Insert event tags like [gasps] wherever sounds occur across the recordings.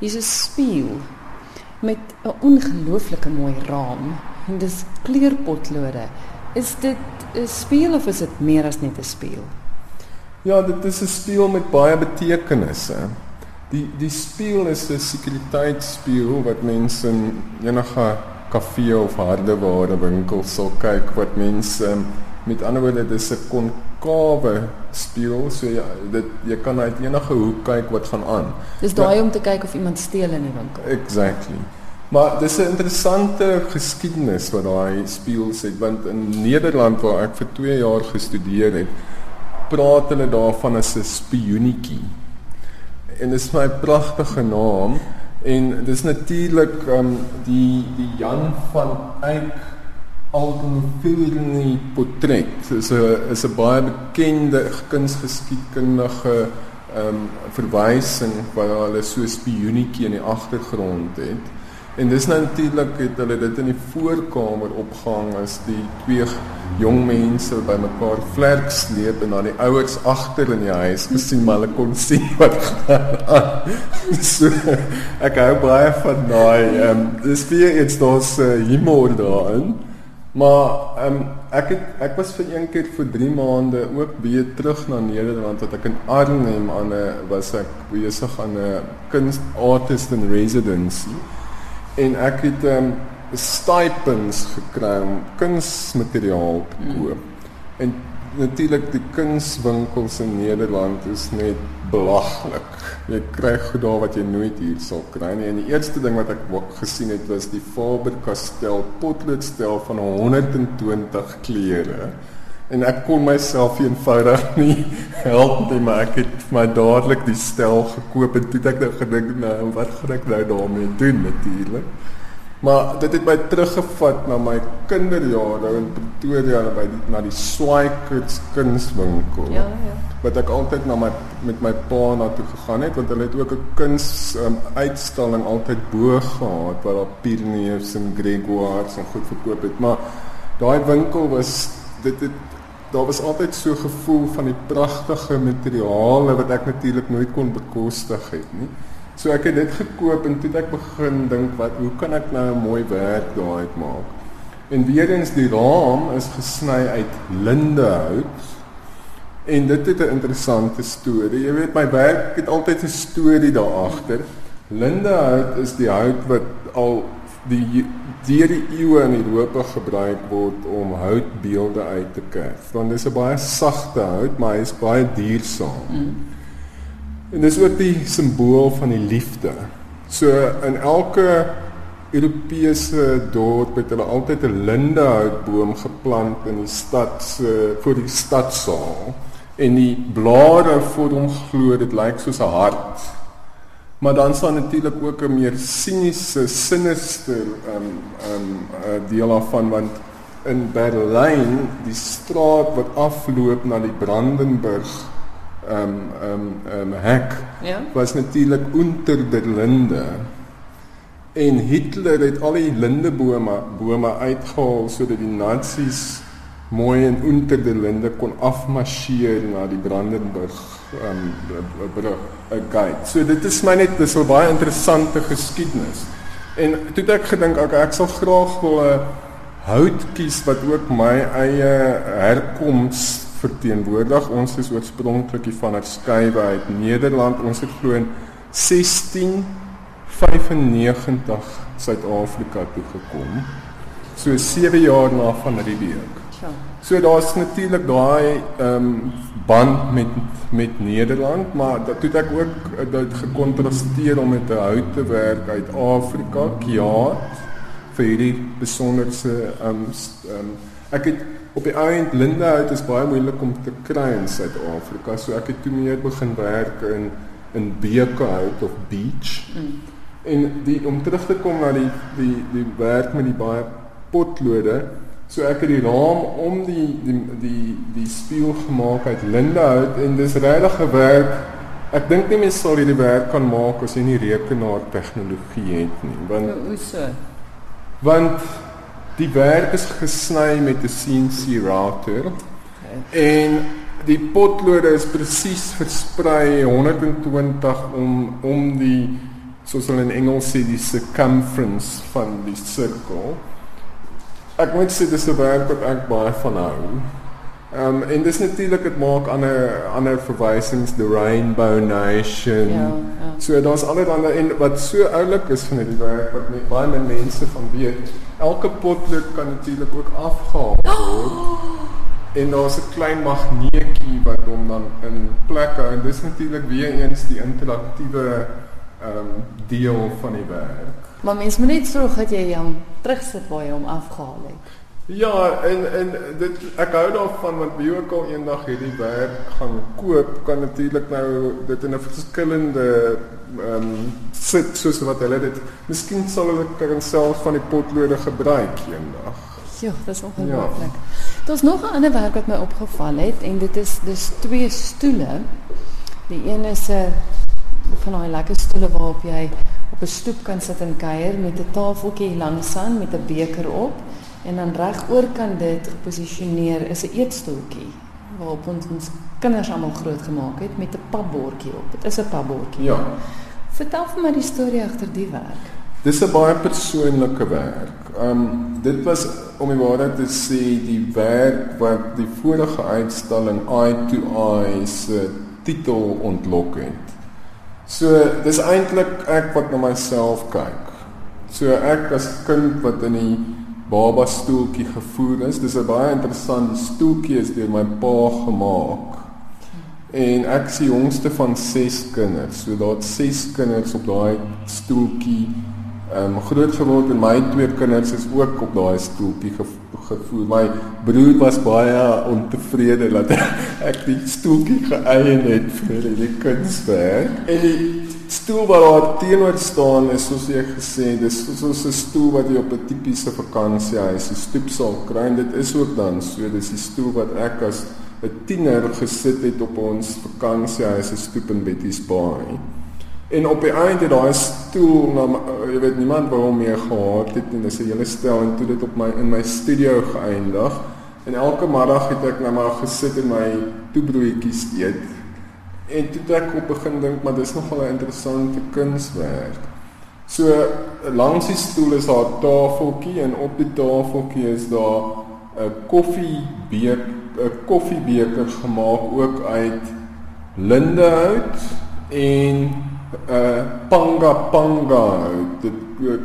Hier's 'n spieël met 'n ongelooflike mooi raam en dis kleurpotlode. Is dit 'n spieël of is dit meer as net 'n spieël? Ja, dit is 'n spieël met baie betekenisse. Die die spieël is 'n sekuriteitsspieël wat mense in enige kafee of hardeware winkel sal kyk wat mense met ander woorde dis 'n konkawe spieël so jy dit jy kan uit enige hoek kyk wat gaan aan. Dis daai ja, om te kyk of iemand steel in die winkel. Exactly. Maar dis 'n interessante geskiedenis wat daai spieëls het want in Nederland waar ek vir 2 jaar gestudeer het, praat hulle daarvan as 'n spioenetjie. En dis my pragtige naam en dis natuurlik um die die Jan van Eyck Aldenfilni portret. Dis 'n is 'n baie bekende kunsgeskiedkundige um verwysing waar hulle so 'n spioenetjie in die agtergrond het. En dis nou natuurlik het hulle dit in die voorkamer opgehang as die twee jong mense bymekaar vlerk sleep en dan die ouers agter in die huis gesien maar hulle kon sien [laughs] wat gaan. so ek hou baie van daai ehm um, dis vir iets daar's uh, humor daarin. Maar ehm um, ek het ek was vir een keer vir 3 maande ook weer terug na Nederland wat ek in Arnhem aan 'n was ek besig aan 'n kunst artist in residency en ek het ehm um, stipends gekry om kunsmateriaal te hmm. koop. Mm. En natuurlik die kunswinkels in Nederland is net belaglik. Jy kry goed daar wat jy nooit hier sal kry nie. En die eerste ding wat ek gesien het was die Faber-Castell potloodstel van 120 kleure. En ek kon myself eenvoudig [laughs] nie help nie, maar ek het my dadelik die stel gekoop en toe ek nou gedink nou wat gaan ek nou daarmee doen natuurlik. Maar dit het my teruggevat na my kinderjare in Pretoria by die, na die Swaikers kunswinkel. Ja, ja. Wat ek altyd na my met my pa na toe gegaan het want hulle het ook 'n kuns um, uitstalling altyd bo gehad waar daar Pyrenees en Gregoires en goed verkoop het. Maar daai winkel was dit het daar was altyd so gevoel van die pragtige materiale wat ek natuurlik nooit kon bekostig het nie. So ek het dit gekoop en toe ek begin dink wat hoe kan ek nou 'n mooi werk daaruit maak? En weer eens die raam is gesny uit lindehout. En dit het 'n interessante storie. Jy weet my werk het altyd 'n storie daar agter. Lindehout is die hout wat al die deur die eeue in Europa gebruik word om houtbeelde uit te kerf. Want dis 'n baie sagte hout, maar hy is baie duursaam. Mm. En dis ook die simbool van die liefde. So in elke Europese dorp het hulle altyd 'n lindehoutboom geplant in die stad se voor die stadsaal en die blare vorm glo dit lyk soos 'n hart. Maar dan staan natuurlik ook 'n meer siniese, sinister um um uh, deel daarvan want in Berlyn, die straat wat afloop na die Brandenburg ehm um, ehm um, ehm um, hek ja? was natuurlik onder der linde. En Hitler het al die lindebome bome uitgehaal sodat die nasies mooi en onder der linde kon afmarseer na die Brandenburg ehm um, brug, 'n gate. So dit is my net dis 'n baie interessante geskiedenis. En toe het ek gedink ek ek sal graag wil 'n hout kies wat ook my eie herkoms verteenwoordig. Ons is oorspronklik van Erskywe uit Nederland. Ons het glo in 1695 Suid-Afrika toe gekom. So 7 jaar na van Riebeeck. So daar's natuurlik daai ehm um, band met met Nederland, maar dat het ek ook eh, dit gekontrasteer om met 'n hout te werk uit Afrika, Kiaat vir hierdie besonderse ehm um, um, ek het op die eind lindehout is baie moeilik om te kry in Suid-Afrika. So ek het toe meer begin werk in in bekehout of beech. Mm. En die om terug te kom na die die die werk met die baie potlode. So ek het die raam om die die die die spieël gemaak uit lindehout en dis regtig 'n werk. Ek dink nie mens sal hierdie werk kan maak as jy nie rekenaar tegnologie het nie. Want hoe so? Want Die werk is gesny met 'n CNC router. En die potlode is presies versprei 120 om om die soos hulle in Engels sê die circumference van die sirkel. Ek moet sê dis 'n werk wat ek baie van hou. Ehm um, en dis natuurlik dit maak ander ander verwysings the Rainbow Nation. Ja, ja. So daar's allerlei en wat so oulik is van hierdie werk wat net baie min mense van weet. Elke potlood kan natuurlik ook afgehaal [gasps] word. En daar's 'n klein magneetjie wat hom dan in plek hou en dis natuurlik weer eens die interaktiewe ehm um, deel van die werk. Maar mens moet net sorg dat jy hom terugsit waar jy hom afgehaal het. Ja, en en dit ek hou daarvan want wie ook al eendag hierdie werk gaan koop, kan natuurlik nou dit in 'n verskillende ehm um, sit soos wat hulle dit. Miskien sal hulle kan self van die potlode gebruik eendag. Ja, dis ongelooflik. Ja. Daar's nog 'n ander werk wat my opgeval het en dit is dis twee stoele. Die een is 'n van daai lekker stoele waarop jy op 'n stoep kan sit en kuier met 'n tafeltjie langs aan met 'n beker op. En dan reg oor kan dit geposisioneer is 'n eetstoeltjie waarop ons ons kinders almal groot gemaak het met 'n papbordjie op. Dit is 'n papbordjie. Ja. Vertel vir my die storie agter die werk. Dis 'n baie persoonlike werk. Um dit was om die waarheid te sê die werk wat die vorige uitstalling Eye to Eye se titel ontlok het. So dis eintlik ek wat na myself kyk. So ek as kind wat in die baba stoeltjie gevoer is. Dis 'n baie interessante stoeltjie is deur my pa gemaak. En ek is die jongste van 6 kinders. So daar's 6 kinders op daai stoeltjie ehm um, groot geword en my twee kinders is ook op daai stoeltjie gevoer. My broer was baie ontevrede dat [laughs] ek die stoeltjie geëien het vir die kunswerk. En die stoel wat daar teenoor staan is soos jy gesê, dis soos 'n stoel wat jy op 'n tipiese vakansiehuis, 'n stoep sal kry en dit is ook dan so, dis die stoel wat ek as 'n tiener gesit het op ons vakansiehuis se stoep in Betty's Bay. En op die einde daai stoel, nou jy weet niemand wou hom meer gehad het en dis 'n hele stel en toe dit op my in my studio geëindig. En elke middag het ek nou maar gesit en my toebroodjies eet En toe ek op begin dink, maar dis nogal 'n interessante kunswerk. So langs die stoel is daar 'n tafeltjie en op die tafeltjie is daar 'n koffiebeker, 'n koffiebeker gemaak ook uit lindehout en 'n uh, panga panga hout. Dit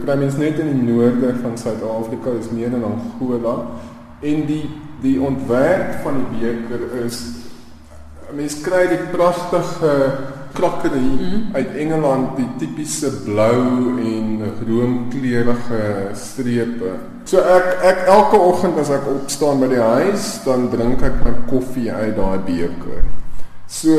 kry mens net in die noorde van Suid-Afrika, is meer in Angola. En die die ontwerp van die beker is mens kry die pragtige klokkerie mm -hmm. uit Engeland, die tipiese blou en roomkleurige strepe. So ek ek elke oggend as ek opstaan by die huis, dan drink ek my koffie uit daai beker. So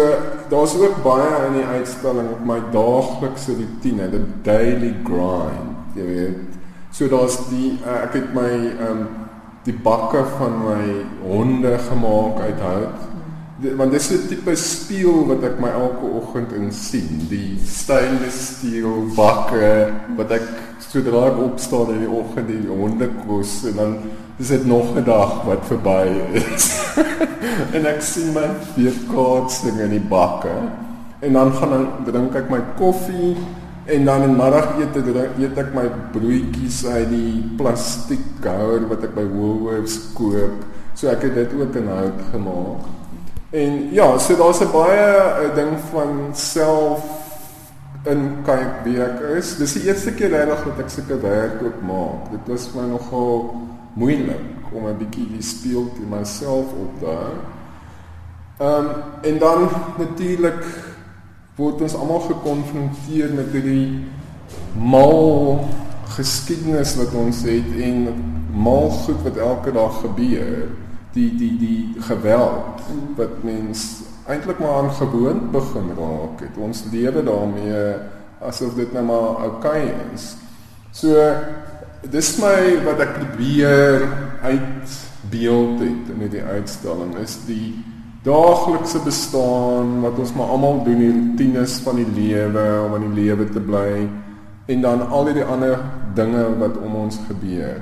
daar's ook baie in die uitstalling op my daaglikse rotine, the daily grind, jy weet. So daar's die uh, ek het my ehm um, die bakke van my honde gemaak uit hout want dis 'n tipe spieël wat ek my elke oggend in sien, die stainless steel bakke wat ek sodra ek opstaan in die oggend die honde kos en dan is dit nog 'n dag wat verby is. [laughs] en ek sien my weerkaatsing in die bakke en dan gaan dan drink ek my koffie en dan in middagete eet ek my broodjies uit die plastiek houer wat ek by Woolworths koop. So ek het dit ook in hout gemaak. En ja, so daar's 'n baie 'n ding van self in kyk wie ek is. Dis die eerste keer regtig dat ek sulke werk ook maak. Dit was vir my nogal moeilik om 'n bietjie die speel te myself op daar. Ehm um, en dan natuurlik word ons almal gekonfronteer met hierdie mal geskiedenis wat ons het en mal goed wat elke dag gebeur die die die geweld wat mens eintlik maar aan gewoond begin raak het. Ons lewe daarmee asof dit nou maar oukei okay is. So dis my wat ek probeer uitbeeld het in die uitstalling is die daaglikse bestaan wat ons maar almal doen die rutines van die lewe om in die lewe te bly en dan al die ander dinge wat om ons gebeur.